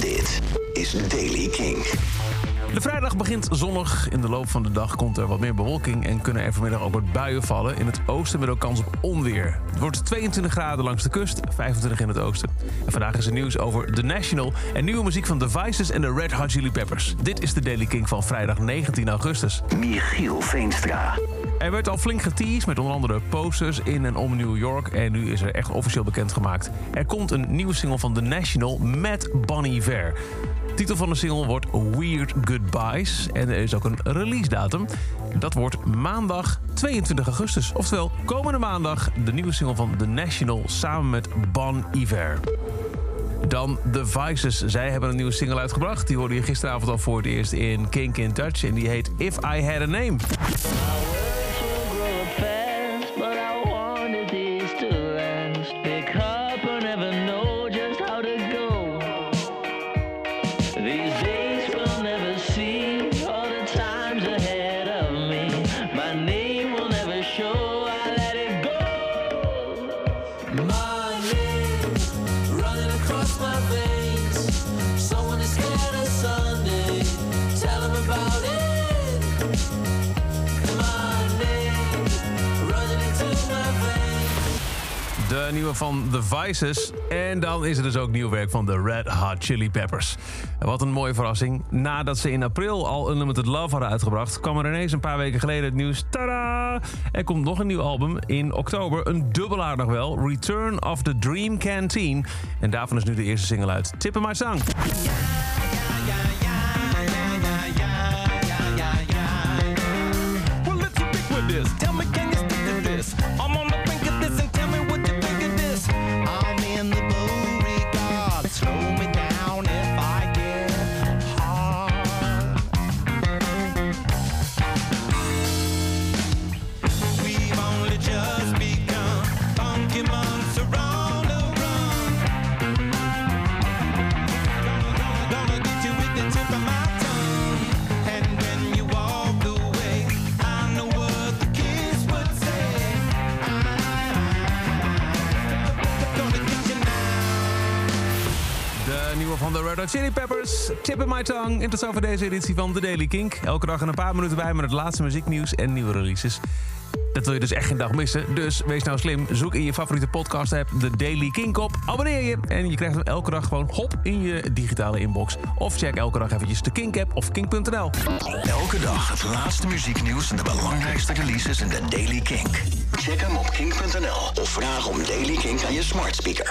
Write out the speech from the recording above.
Dit is Daily King. De vrijdag begint zonnig. In de loop van de dag komt er wat meer bewolking en kunnen er vanmiddag ook wat buien vallen. In het oosten met ook kans op onweer. Het wordt 22 graden langs de kust, 25 in het oosten. En vandaag is er nieuws over The National en nieuwe muziek van The Vices en de Red Hot Chili Peppers. Dit is de Daily King van vrijdag 19 augustus. Michiel Veenstra. Er werd al flink geteased met onder andere posters in en om New York. En nu is er echt officieel bekendgemaakt. Er komt een nieuwe single van The National met Bonnie Ver. De titel van de single wordt Weird Goodbyes. En er is ook een release datum. Dat wordt maandag 22 augustus. Oftewel, komende maandag de nieuwe single van The National samen met Bon Iver. Dan The Vices. Zij hebben een nieuwe single uitgebracht. Die hoorde je gisteravond al voor het eerst in Kink in Touch. En die heet If I Had a Name. But I wanted this to. Pick up and never know just how to go. These De nieuwe van The Vices. En dan is er dus ook nieuw werk van de Red Hot Chili Peppers. Wat een mooie verrassing. Nadat ze in april al Unlimited Love hadden uitgebracht... kwam er ineens een paar weken geleden het nieuws. Tada! Er komt nog een nieuw album in oktober. Een dubbelaar nog wel. Return of the Dream Canteen. En daarvan is nu de eerste single uit. Tippen My Song. Tell me, van de Red Hot Chili Peppers. Tip in my tongue. En tot zover deze editie van The Daily Kink. Elke dag een paar minuten bij met het laatste muzieknieuws en nieuwe releases. Dat wil je dus echt geen dag missen. Dus wees nou slim. Zoek in je favoriete podcast app The Daily Kink op. Abonneer je. En je krijgt hem elke dag gewoon hop in je digitale inbox. Of check elke dag eventjes de Kink app of kink.nl. Elke dag het laatste muzieknieuws en de belangrijkste releases in de Daily Kink. Check hem op kink.nl of vraag om Daily Kink aan je smart speaker.